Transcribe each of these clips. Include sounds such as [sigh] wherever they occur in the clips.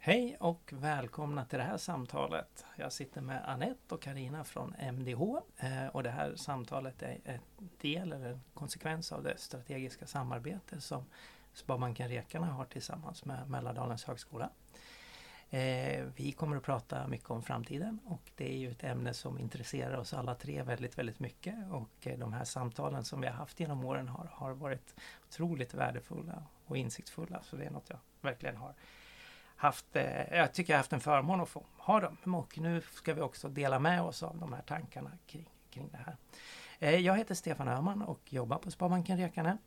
Hej och välkomna till det här samtalet. Jag sitter med Annette och Karina från MDH eh, och det här samtalet är en del eller en konsekvens av det strategiska samarbete som Sparbanken Rekarna har tillsammans med Mälardalens högskola. Eh, vi kommer att prata mycket om framtiden och det är ju ett ämne som intresserar oss alla tre väldigt, väldigt mycket. Och eh, de här samtalen som vi har haft genom åren har, har varit otroligt värdefulla och insiktsfulla. Så det är något jag verkligen har haft, eh, jag tycker jag haft en förmån att få ha dem. Och nu ska vi också dela med oss av de här tankarna kring, kring det här. Jag heter Stefan Öhman och jobbar på Sparbanken Rekane.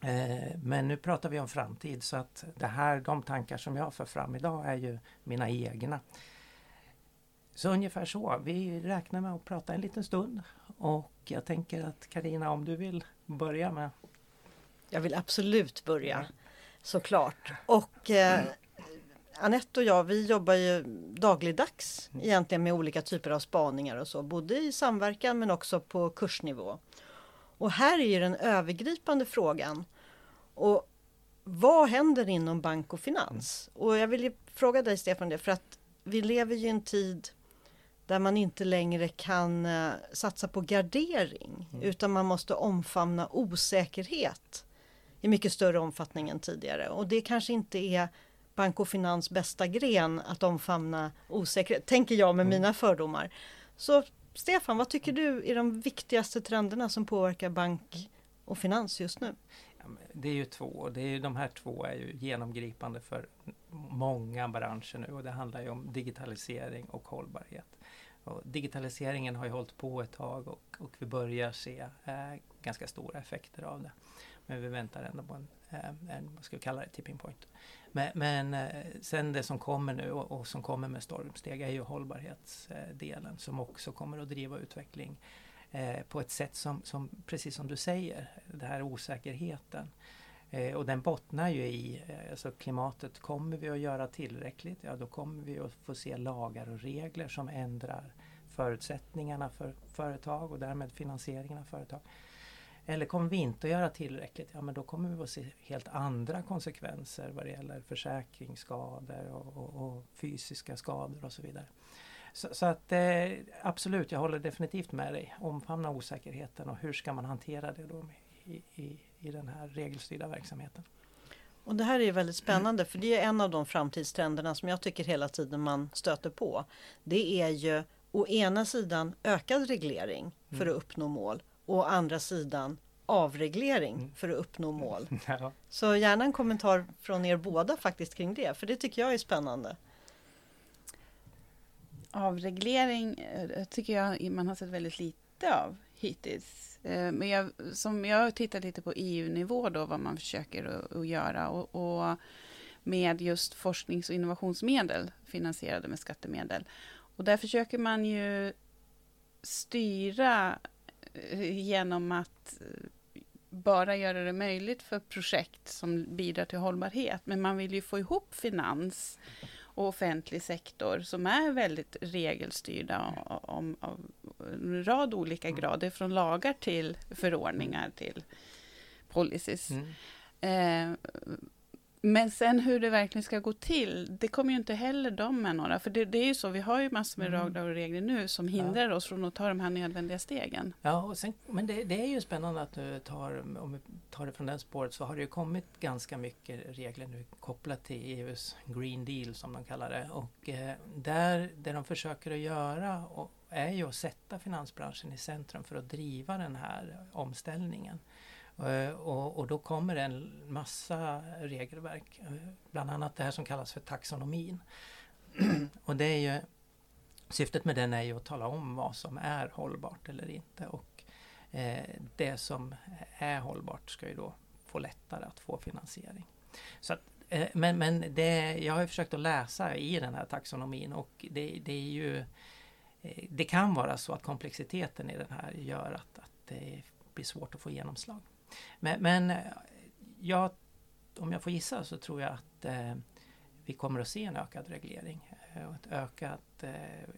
Eh, men nu pratar vi om framtid så att det här, de tankar som jag för fram idag är ju mina egna. Så ungefär så. Vi räknar med att prata en liten stund och jag tänker att Karina om du vill börja med? Jag vill absolut börja såklart. Och eh, Anette och jag vi jobbar ju dagligdags mm. egentligen med olika typer av spaningar och så, både i samverkan men också på kursnivå. Och här är ju den övergripande frågan. Och vad händer inom bank och finans? Och jag vill fråga dig Stefan det för att vi lever ju i en tid där man inte längre kan uh, satsa på gardering mm. utan man måste omfamna osäkerhet i mycket större omfattning än tidigare. Och det kanske inte är bank och finans bästa gren att omfamna osäkerhet, tänker jag med mm. mina fördomar. Så Stefan, vad tycker du är de viktigaste trenderna som påverkar bank och finans just nu? Det är ju två. Det är, de här två är ju genomgripande för många branscher nu och det handlar ju om digitalisering och hållbarhet. Och digitaliseringen har ju hållit på ett tag och, och vi börjar se eh, ganska stora effekter av det. Men vi väntar ändå på en, eh, en vad ska vi kalla det, tipping point. Men, men eh, sen det som kommer nu och, och, som kommer med stormsteg är ju hållbarhetsdelen som också kommer att driva utveckling eh, på ett sätt som, som, precis som du säger, den här osäkerheten. Eh, och den bottnar ju i eh, alltså klimatet. Kommer vi att göra tillräckligt? Ja, då kommer vi att få se lagar och regler som ändrar förutsättningarna för företag och därmed finansieringen av företag. Eller kommer vi inte att göra tillräckligt? Ja men då kommer vi att se helt andra konsekvenser vad det gäller försäkringsskador och, och, och fysiska skador och så vidare. Så, så att eh, absolut, jag håller definitivt med dig. Omfamna osäkerheten och hur ska man hantera det då i, i, i den här regelstyrda verksamheten. Och Det här är väldigt spännande för det är en av de framtidstrenderna som jag tycker hela tiden man stöter på. Det är ju å ena sidan ökad reglering för mm. att uppnå mål å andra sidan avreglering mm. för att uppnå mål. [laughs] Ja. Så gärna en kommentar från er båda faktiskt kring det, för det tycker jag är spännande. Avreglering eh, tycker jag man har sett väldigt lite av hittills. Eh, men jag, som jag har tittat lite på EU-nivå då, vad man försöker att, att göra och, och, med just forsknings och innovationsmedel finansierade med skattemedel. Och där försöker man ju styra genom att eh, bara göra det möjligt för projekt som bidrar till hållbarhet. Men man vill ju få ihop finans och offentlig sektor som är väldigt regelstyrda om, av en rad olika mm. grader, från lagar till förordningar till policies. Mm. Eh, men sen hur det verkligen ska gå till, det kommer ju inte heller de med några. För det, det är ju så, vi har ju massor med mm. och regler nu som hindrar ja. oss från att ta de här nödvändiga stegen. Ja, och sen, men det, det, är ju spännande att du tar, om vi tar det från den spåret, så har det ju kommit ganska mycket regler nu kopplat till EUs Green Deal som de kallar det. Och eh, där, det de försöker att göra och, är ju att sätta finansbranschen i centrum för att driva den här omställningen. Eh, och, och, då kommer det en massa regelverk. Eh, bland annat det här som kallas för taxonomin. [clears throat] och det är ju, syftet med den är ju att tala om vad som är hållbart eller inte. Och eh, det som är hållbart ska ju då få lättare att få finansiering. Så att, eh, men men det, jag har försökt att läsa i den här taxonomin och det, det är ju eh, det kan vara så att komplexiteten i den här gör att, att det blir svårt att få genomslag. Men, men jag, om jag får gissa så tror jag att eh, vi kommer att se en ökad reglering. Eh, och ett ökat, eh,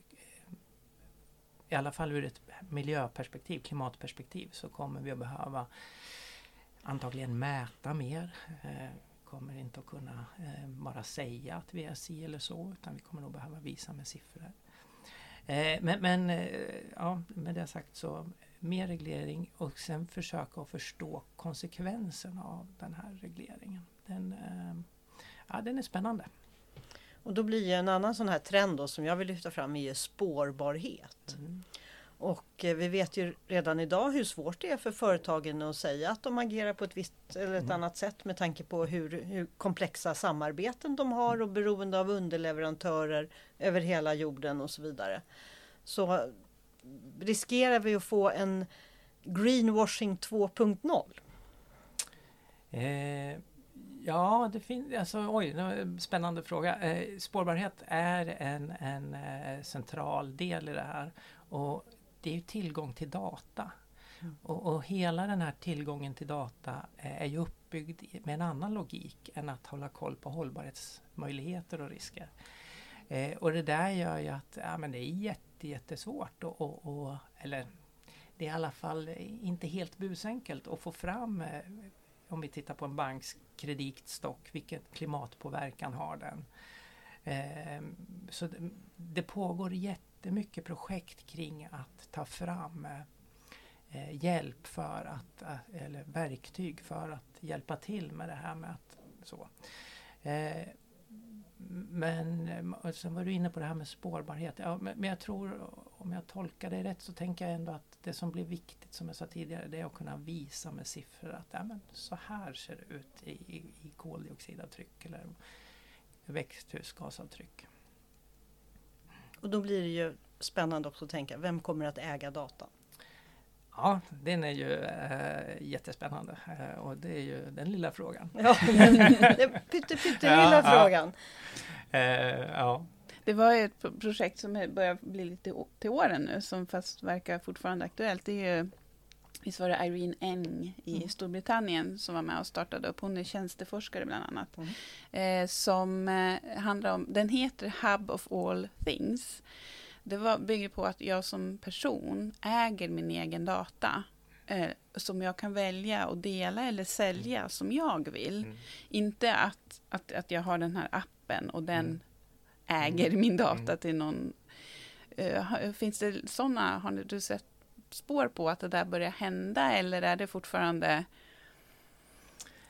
i alla fall ur ett miljöperspektiv, klimatperspektiv, så kommer vi att behöva antagligen mäta mer. Eh, kommer inte att kunna eh, bara säga att vi är si eller så utan vi kommer nog behöva visa med siffror. Eh, men men eh, ja, med det sagt så mer reglering och sen försöka att förstå konsekvenserna av den här regleringen. Den, eh, ja, den är spännande. Och då blir en annan sån här trend då, som jag vill lyfta fram är spårbarhet. Mm. Och eh, vi vet ju redan idag hur svårt det är för företagen att säga att de agerar på ett visst eller ett mm. annat sätt med tanke på hur, hur, komplexa samarbeten de har och beroende av underleverantörer över hela jorden och så vidare. Så riskerar vi att få en greenwashing 2.0? Eh, ja, det finns alltså oj, spännande fråga. Eh, spårbarhet är en, en eh, central del i det här. Och det är tillgång till data. Mm. Och, och, hela den här tillgången till data är ju uppbyggd med en annan logik än att hålla koll på hållbarhetsmöjligheter och risker. Eh, och det där gör ju att ja, men det är jätte, jättesvårt och, och, och, eller det är i alla fall inte helt busenkelt att få fram eh, om vi tittar på en banks kreditstock, vilken klimatpåverkan har den? Ehm, så det, pågår jättemycket projekt kring att ta fram eh, hjälp för att, eh, eller verktyg för att hjälpa till med det här med att så. Ehm, men eh, sen var du inne på det här med spårbarhet. Ja, men, men jag tror, om jag tolkar dig rätt, så tänker jag ändå att det som blir viktigt, som jag sa tidigare, det är att kunna visa med siffror att ja, men så här ser det ut i, i, i koldioxidavtryck eller växthusgasavtryck. Och då blir det ju spännande också att tänka, vem kommer att äga datan? Ja, den är ju äh, jättespännande äh, och det är ju den lilla frågan. Ja, den pytte, pyttelilla ja, frågan. Ja. Äh, ja. Det var ett projekt som börjar bli lite till åren nu, som fast verkar fortfarande aktuellt. Det är ju Visst var det Irene Eng i mm. Storbritannien som var med och startade upp. Hon är tjänsteforskare bland annat. Mm. Eh, som eh, handlar om, den heter Hub of All Things. Det var, bygger på att jag som person äger min egen data. Eh, som jag kan välja att dela eller sälja mm. som jag vill. Mm. Inte att, att, att jag har den här appen och den mm. äger min data mm. till någon Uh, finns det sådana, har du sett spår på att det där börjar hända eller är det fortfarande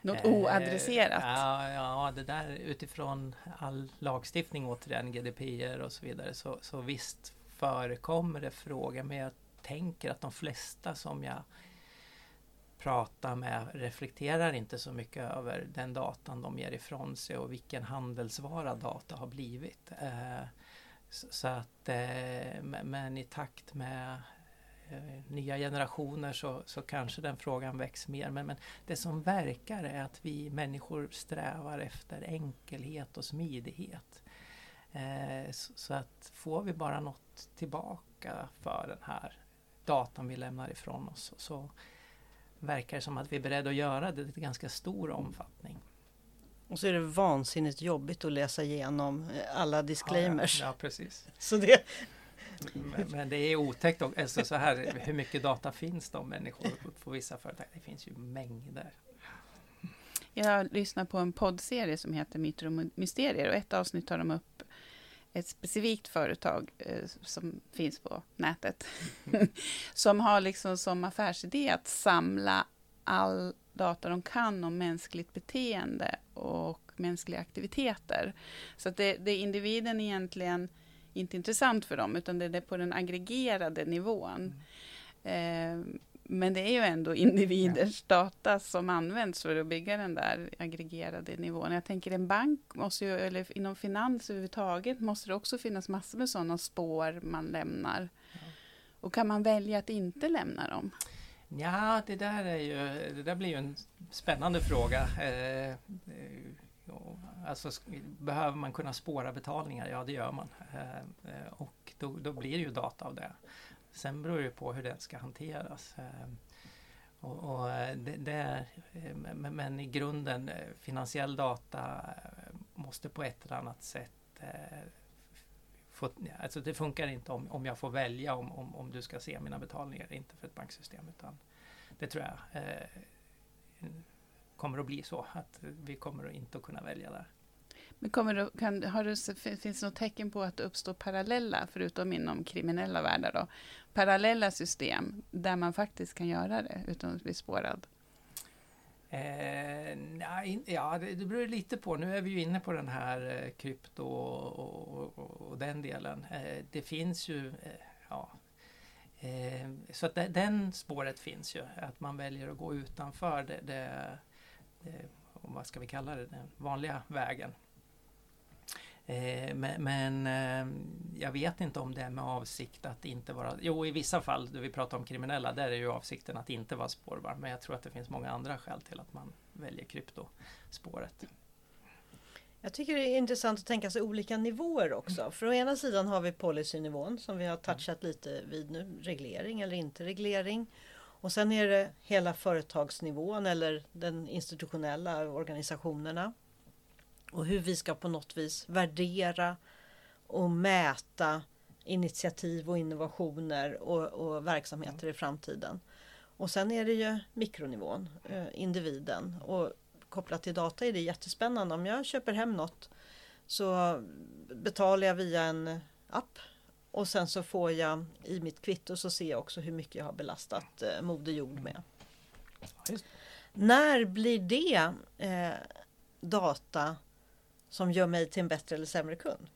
något eh, oadresserat? Ja, ja, det där utifrån all lagstiftning återigen, GDPR och så vidare, så, så visst förekommer det frågor, men jag tänker att de flesta som jag pratar med reflekterar inte så mycket över den datan de ger ifrån sig och vilken handelsvara data har blivit. Eh, så att, eh, men i takt med nya generationer så, så kanske den frågan väcks mer. Men, men det som verkar är att vi människor strävar efter enkelhet och smidighet. Eh, så, så, att får vi bara något tillbaka för den här datan vi lämnar ifrån oss så verkar det som att vi är beredda att göra det i ganska stor omfattning. Och så är det vansinnigt jobbigt att läsa igenom eh, alla disclaimers. Ja, ja, ja precis. [laughs] Så det, men, men, det är otäckt också, alltså så här, hur mycket data finns det om människor på vissa företag? Det finns ju mängder. Jag lyssnar på en poddserie som heter Myter och mysterier och ett avsnitt tar de upp ett specifikt företag eh, som finns på nätet. [laughs] som har liksom som affärsidé att samla all data de kan om mänskligt beteende och mänskliga aktiviteter. Så att det, det individen egentligen inte intressant för dem, utan det är på den aggregerade nivån. Mm. Eh, men det är ju ändå individers ja. data som används för att bygga den där aggregerade nivån. Jag tänker en bank, måste ju, eller inom finans överhuvudtaget, måste det också finnas massor med sådana spår man lämnar. Ja. Och kan man välja att inte lämna dem? Ja, det där, är ju, det där blir ju en spännande fråga. Eh, Alltså, behöver man kunna spåra betalningar? Ja, det gör man. Eh, eh, och då, då, blir det ju data av det. Sen beror det på hur den ska hanteras. Eh, och, och det, det är, men i grunden, finansiell data måste på ett eller annat sätt få, alltså det funkar inte om, om jag får välja om, om, om du ska se mina betalningar, inte för ett banksystem. utan Det tror jag kommer att bli så att vi kommer inte att kunna välja där. Men kommer du, kan, har du, finns det något tecken på att det uppstår parallella, förutom inom kriminella världar, då, parallella system där man faktiskt kan göra det utan att bli spårad? Eh, nej, ja, det, det beror lite på. Nu är vi ju inne på den här eh, krypto och, och, och, den delen. Eh, det finns ju, eh, ja, eh, så att det, den spåret finns ju. Att man väljer att gå utanför det, det, det vad ska vi kalla det, den vanliga vägen. Eh, men, eh, jag vet inte om det är med avsikt att inte vara... Jo, i vissa fall, då vi pratar om kriminella, där är ju avsikten att inte vara spårbar. Men jag tror att det finns många andra skäl till att man väljer kryptospåret. Jag tycker det är intressant att tänka sig olika nivåer också. Mm. För å ena sidan har vi policynivån som vi har touchat lite vid nu. Reglering eller inte reglering. Och sen är det hela företagsnivån eller den institutionella organisationerna och hur vi ska på något vis värdera och mäta initiativ och innovationer och, och verksamheter i framtiden. Och sen är det ju mikronivån, eh, individen. Och kopplat till data är det jättespännande. Om jag köper hem något så betalar jag via en app och sen så får jag i mitt kvitto så ser jag också hur mycket jag har belastat eh, Moder Jord med. När blir det eh, data som gör mig till en bättre eller sämre kund?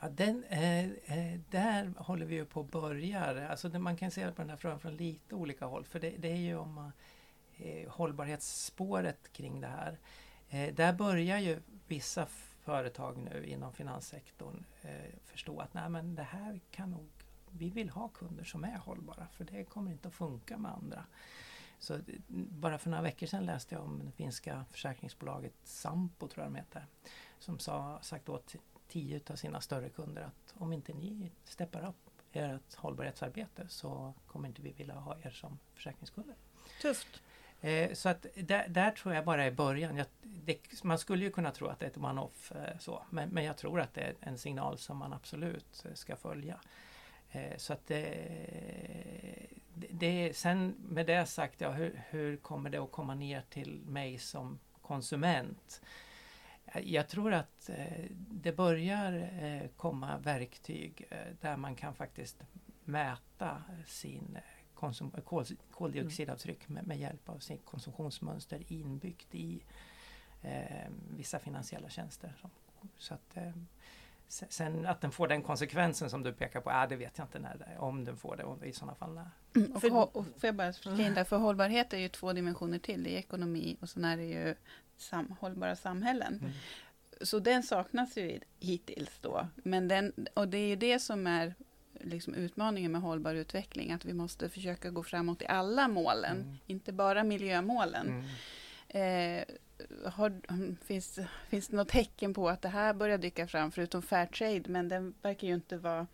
Ja, den, eh, eh där håller vi ju på att börja. Alltså man kan se på den här frågan från lite olika håll. För det, det är ju om eh, hållbarhetsspåret kring det här. Eh, där börjar ju vissa företag nu inom finanssektorn eh, förstå att nej men det här kan nog vi vill ha kunder som är hållbara för det kommer inte att funka med andra. Så bara för några veckor sedan läste jag om det finska försäkringsbolaget Sampo, tror jag de heter, som sa, sagt åt tio av sina större kunder att om inte ni steppar upp ert hållbarhetsarbete så kommer inte vi vilja ha er som försäkringskunder. Tufft. Eh, så att där, där, tror jag bara är början. Jag, det, man skulle ju kunna tro att det är ett one-off eh, så, men, men jag tror att det är en signal som man absolut eh, ska följa. Eh, så att det, sen med det sagt, ja, hur, hur kommer det att komma ner till mig som konsument? Jag tror att eh, det börjar eh, komma verktyg där man kan faktiskt mäta sin kol, koldioxidavtryck med, med, hjälp av sitt konsumtionsmönster inbyggt i eh, vissa finansiella tjänster. Så att, eh, Sen att den får den konsekvensen som du pekar på, äh, det vet jag inte när, om den får det och i sådana fall när. Mm, och för, och får jag bara där, för hållbarhet är ju två dimensioner till. Det är ekonomi och sen är det ju sam, hållbara samhällen. Mm. Så den saknas ju hittills då. Men den, och det är ju det som är liksom utmaningen med hållbar utveckling, att vi måste försöka gå framåt i alla målen, mm. inte bara miljömålen. Mm. Eh, har, finns, finns det något tecken på att det här börjar dyka fram, förutom Fairtrade, men den verkar ju inte vara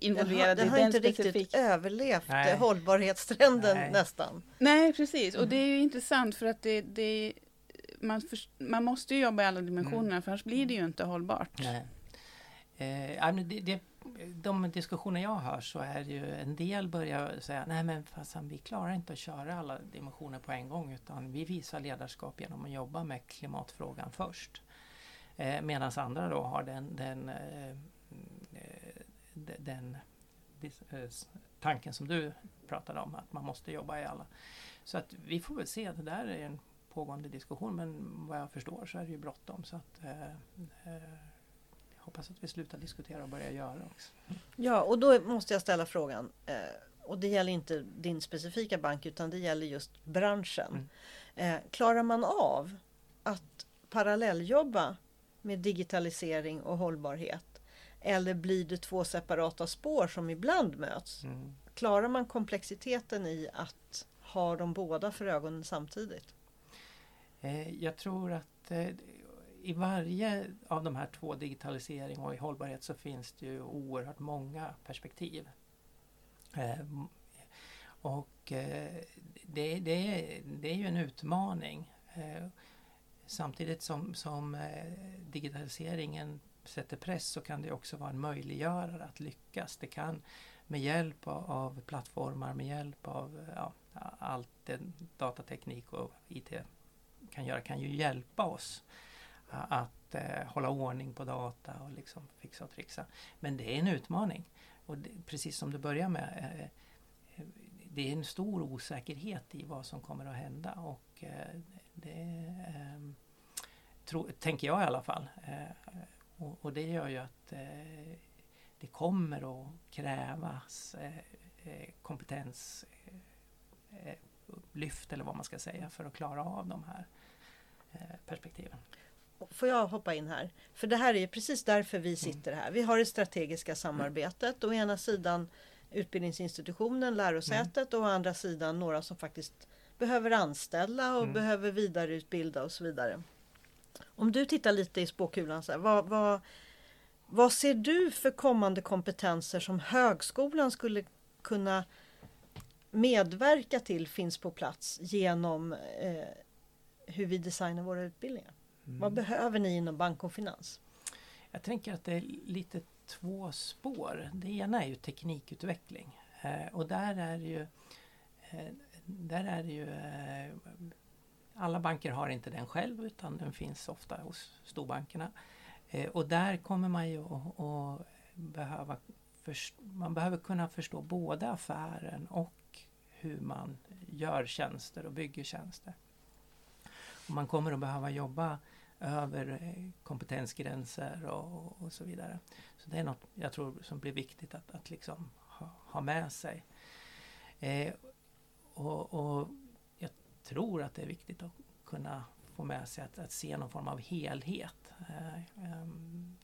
involverad den har, den har inte specifik... riktigt överlevt Nej. hållbarhetstrenden Nej. nästan. Nej, precis. Och det är ju intressant för att det, det man, för, man måste ju jobba i alla dimensioner, mm. för annars blir det ju inte hållbart. Nej. Eh, det, det, de diskussioner jag hör så är ju en del börjar säga nej men fasen, vi klarar inte att köra alla dimensioner på en gång utan vi visar ledarskap genom att jobba med klimatfrågan först. Eh, Medan andra då har den, den, eh, eh den, eh, tanken som du pratade om att man måste jobba i alla. Så att vi får väl se, det där är en pågående diskussion men vad jag förstår så är det ju bråttom. Så att, eh, eh hoppas att vi slutar diskutera och börjar göra också. Ja, och då måste jag ställa frågan. Eh, och det gäller inte din specifika bank utan det gäller just branschen. Mm. Klarar man av att parallelljobba med digitalisering och hållbarhet? Eller blir det två separata spår som ibland möts? Mm. Klarar man komplexiteten i att ha de båda för ögonen samtidigt? Eh, jag tror att i varje av de här två, digitalisering och i hållbarhet, så finns det ju oerhört många perspektiv. Eh, och eh, det, det, är, det är ju en utmaning. Eh, samtidigt som, som eh, digitaliseringen sätter press så kan det också vara en möjliggörare att lyckas. Det kan med hjälp av, av plattformar, med hjälp av ja, allt det datateknik och IT kan göra kan ju hjälpa oss att eh, hålla ordning på data och liksom fixa och trixa. Men det är en utmaning. Och det, precis som du börjar med, eh, eh det är en stor osäkerhet i vad som kommer att hända och eh, det eh, tro, tänker jag i alla fall. Eh, Eh, och, och, det gör ju att eh, det kommer att krävas kompetenslyft eller vad man ska säga för att klara av de här perspektiven. Får jag hoppa in här? För det här är precis därför vi sitter här. Vi har det strategiska samarbetet. Å ena sidan utbildningsinstitutionen, lärosätet och å andra sidan några som faktiskt behöver anställa och mm. behöver vidareutbilda och så vidare. Om du tittar lite i spåkulan, så här, vad, vad, vad ser du för kommande kompetenser som högskolan skulle kunna medverka till finns på plats genom eh, hur vi designar våra utbildningar? Mm. Vad behöver ni inom bank och finans? Jag tänker att det är lite två spår. Det ena är ju teknikutveckling eh, och där är ju eh, där är det ju eh, alla banker har inte den själv utan den finns ofta hos storbankerna. Eh, och där kommer man ju att behöva man behöver kunna förstå både affären och hur man gör tjänster och bygger tjänster. Och man kommer att behöva jobba över eh, kompetensgränser och, och, så vidare. Så det är något jag tror som blir viktigt att, att liksom ha, ha med sig. Eh, och, och, tror att det är viktigt att kunna få med sig att, att se någon form av helhet. Eh, um,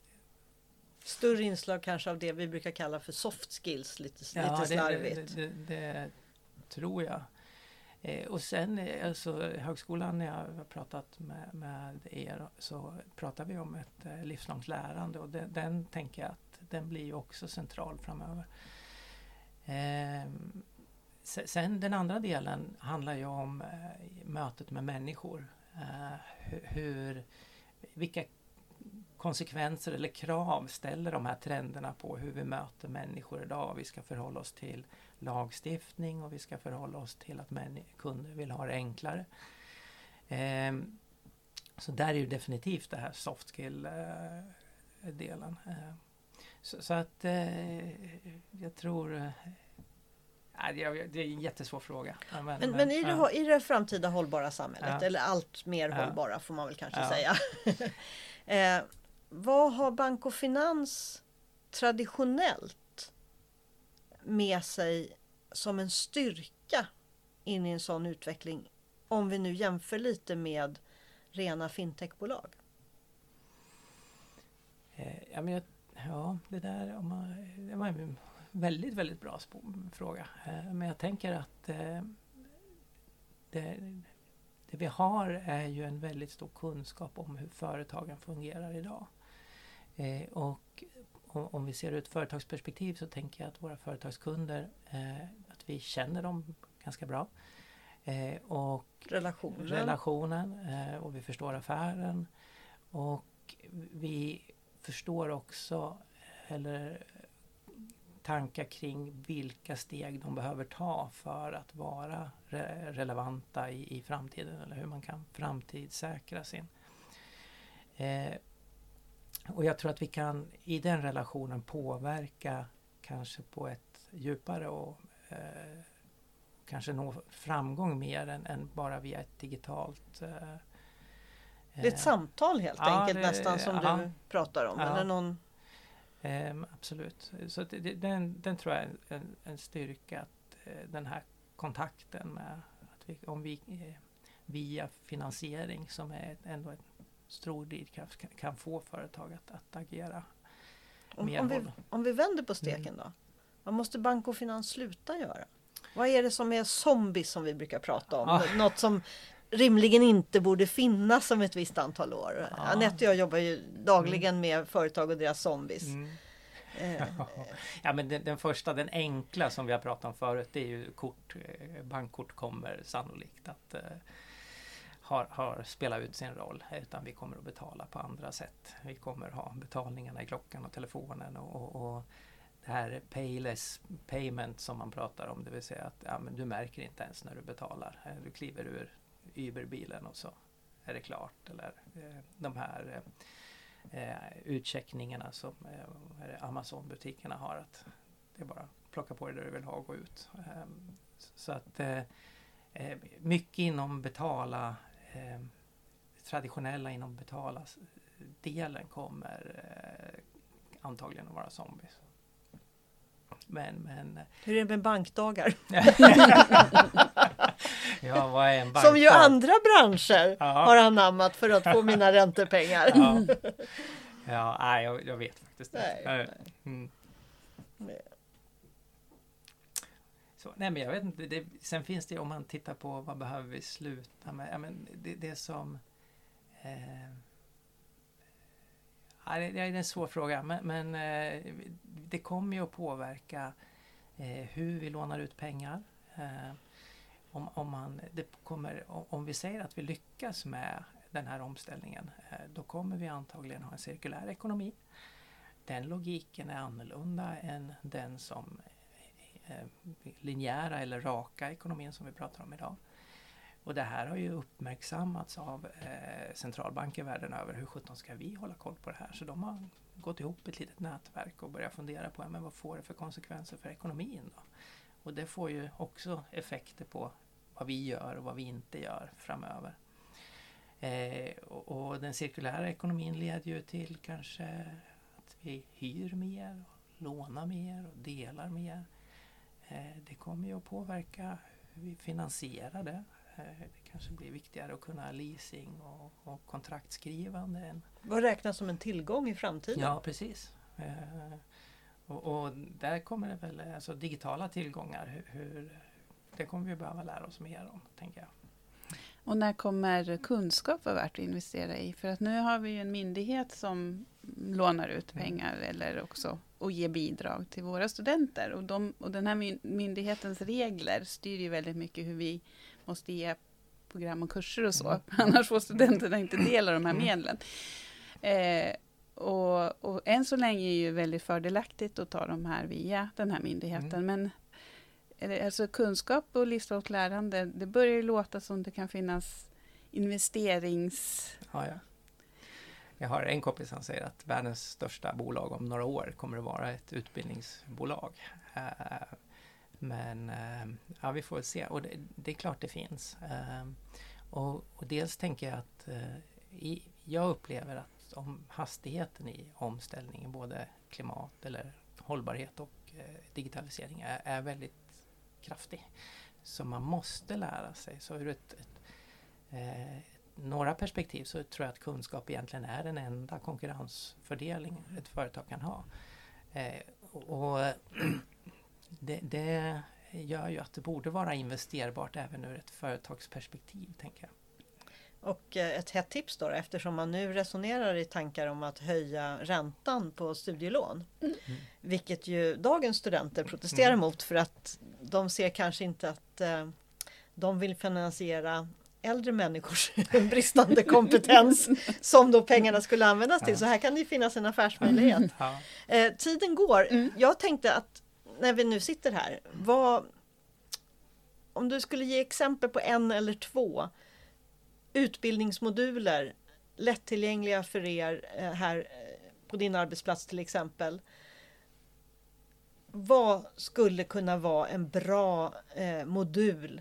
Större inslag kanske av det vi brukar kalla för soft skills, lite, ja, lite slarvigt. Det, det, det, tror jag. Eh, och sen eh, alltså, högskolan, när jag har pratat med, med er så pratar vi om ett livslångt lärande och den, den tänker jag att den blir också central framöver. Eh, sen den andra delen handlar ju om eh, mötet med människor. Eh, hur, vilka konsekvenser eller krav ställer de här trenderna på hur vi möter människor idag? Vi ska förhålla oss till lagstiftning och vi ska förhålla oss till att kunder vill ha det enklare. Ehm, så där är ju definitivt det här soft skill-delen. Eh, så, att jag tror det är en jättesvår fråga. Men, men, men i, det, i det framtida hållbara samhället, ja. eller allt mer ja. hållbara får man väl kanske ja. säga. [laughs] eh, vad har bank och finans traditionellt med sig som en styrka in i en sån utveckling? Om vi nu jämför lite med rena fintechbolag. Eh, ja, men jag, ja, det där om man, väldigt, väldigt bra fråga. Eh, men jag tänker att eh, det, det vi har är ju en väldigt stor kunskap om hur företagen fungerar idag. Eh, och om vi ser ur ett företagsperspektiv så tänker jag att våra företagskunder, eh, att vi känner dem ganska bra. Eh, och relationen, relationen och vi förstår affären. Och vi förstår också, eller tankar kring vilka steg de behöver ta för att vara re relevanta i, i framtiden eller hur man kan framtidssäkra sin eh, och jag tror att vi kan i den relationen påverka kanske på ett djupare och eh, kanske nå framgång mer än, än, bara via ett digitalt... Eh, det är ett samtal helt ja, enkelt det, nästan som ja, du pratar om? Ja, eller någon... Eh, absolut. Så det, den, den tror jag är en, en styrka att eh, den här kontakten med att vi, om vi eh, via finansiering som är ändå ett stor drivkraft kan få företag att, att agera om, om vi, om vi vänder på steken mm. då? Vad måste bank och finans sluta göra? Vad är det som är zombies som vi brukar prata om? Ah. Något som rimligen inte borde finnas om ett visst antal år. Ah. Anette och jag jobbar ju dagligen mm. med företag och deras zombies. Mm. Eh. [laughs] ja men den, den, första, den enkla som vi har pratat om förut, det är ju kort. Eh, bankkort kommer sannolikt att eh, har, har spelat ut sin roll utan vi kommer att betala på andra sätt. Vi kommer ha betalningarna i klockan och telefonen och, och, och det här payless payment som man pratar om, det vill säga att ja, men du märker inte ens när du betalar. Du kliver ur Uber-bilen och så är det klart. Eller eh, de här eh, eh utcheckningarna som eh, Amazon-butikerna har. att Det är bara att plocka på dig det du vill ha och gå ut. Eh, så att eh, eh, mycket inom betala eh, traditionella inom betala delen kommer antagligen att vara zombies. Men, men... Hur är det med bankdagar? [laughs] ja, vad är en bankdag? Som ju andra branscher ja. har anammat för att få mina [laughs] räntepengar. ja, ja nej, jag, jag vet faktiskt inte. Mm. Så, nej men jag vet inte, det, sen finns det om man tittar på vad behöver vi sluta med? Ja, men det, det som eh, Ja, det är en svår fråga men, men eh, det kommer ju att påverka eh, hur vi lånar ut pengar. Eh, om, om, man, det kommer, om vi säger att vi lyckas med den här omställningen då kommer vi antagligen ha en cirkulär ekonomi. Den logiken är annorlunda än den som linjära eller raka ekonomin som vi pratar om idag. Och det här har ju uppmärksammats av eh, centralbanker världen över. Hur sjutton ska vi hålla koll på det här? Så de har gått ihop ett litet nätverk och börjat fundera på men vad får det för konsekvenser för ekonomin. Då? Och det får ju också effekter på vad vi gör och vad vi inte gör framöver. Eh, och, och, den cirkulära ekonomin leder ju till kanske att vi hyr mer, och lånar mer och delar mer. Eh, det kommer ju att påverka hur vi finansierar det. Eh, det kanske blir viktigare att kunna leasing och, och kontraktskrivande. Än... Vad räknas som en tillgång i framtiden? Ja precis. Eh, och, och, där kommer det väl, alltså digitala tillgångar, hur, hur, det kommer vi behöva lära oss mer om, tänker jag. Och när kommer kunskap vara värt att investera i? För att nu har vi ju en myndighet som lånar ut mm. pengar mm. eller också och ger bidrag till våra studenter. Och, de, och den här myndighetens regler styr ju väldigt mycket hur vi måste ge program och kurser och så. [laughs] Annars får studenterna inte del av de här medlen. Eh, och, och än så länge är det ju väldigt fördelaktigt att ta de här via den här myndigheten. Mm. Men alltså kunskap och livslångt lärande, det börjar ju låta som det kan finnas investerings... Ja, ja. Jag har en kompis som säger att världens största bolag om några år kommer att vara ett utbildningsbolag. Men eh, ja, vi får se. Och det, det är klart det finns. Eh, och, och, dels tänker jag att eh, i, jag upplever att om hastigheten i omställningen, både klimat eller hållbarhet och digitalisering är, är väldigt kraftig. Så man måste lära sig. Så ur ett, ett, ett, några perspektiv så tror jag att kunskap egentligen är den enda konkurrensfördelning ett företag kan ha. Eh, och [clears throat] det, det, gör ju att det borde vara investerbart även ur ett företagsperspektiv, tänker jag. Och eh, ett hett tips då, eftersom man nu resonerar i tankar om att höja räntan på studielån. Mm. Vilket ju dagens studenter protesterar mm. mot för att de ser kanske inte att eh, de vill finansiera äldre människors [laughs] bristande kompetens [laughs] som då pengarna skulle användas till. Så här kan det finnas en affärsmöjlighet. Eh, tiden går. Mm. Jag tänkte att när vi nu sitter här, vad, om du skulle ge exempel på en eller två utbildningsmoduler lättillgängliga för er eh, här eh, på din arbetsplats till exempel. Vad skulle kunna vara en bra eh, modul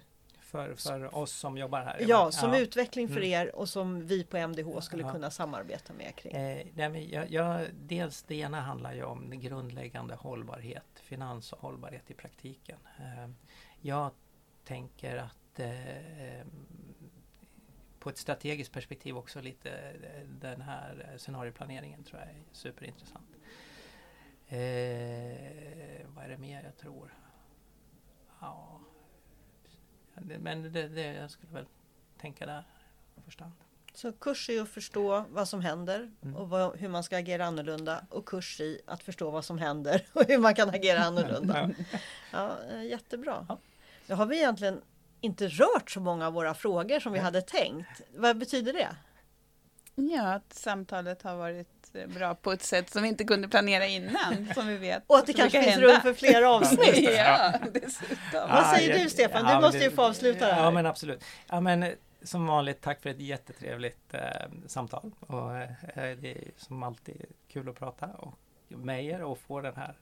för, för oss som jobbar här? Ja, som ja. utveckling för mm. er och som vi på MDH skulle ja. kunna samarbeta med kring. Eh, jag, jag, dels det ena handlar ju om grundläggande hållbarhet, finans och hållbarhet i praktiken. Eh, jag tänker att eh, på ett strategiskt perspektiv också lite den här scenarioplaneringen tror jag är superintressant. Eh, vad är det mer jag tror? Ja, men det, det, jag skulle väl tänka där i första hand. Så kurs i att förstå vad som händer mm. och vad, hur man ska agera annorlunda och kurs i att förstå vad som händer [laughs] och hur man kan agera annorlunda. ja, eh, jättebra. Ja. Då har vi egentligen inte rört så många av våra frågor som vi hade tänkt. Vad betyder det? Ja, att samtalet har varit bra på ett sätt som vi inte kunde planera innan, som vi vet. Och att det kanske finns hända. rum för fler avsnitt. [laughs] ja, dessutom. Vad säger Ja, du, jag- Stefan? ja, Du måste det- ju få avsluta det här. Ja men absolut. Ja, men, eh, som vanligt, tack för ett jättetrevligt eh, samtal. Och, eh, det är som alltid kul att prata och med er och få den här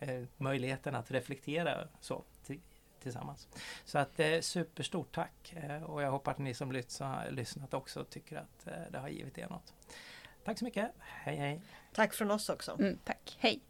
eh, möjligheten att reflektera så ti- tillsammans. Så att eh, superstort tack eh, och jag hoppas att ni som lyssnat också tycker att eh, det har givit er något. Tack så mycket. Hej hej! Tack från oss också. Mm, tack, hej.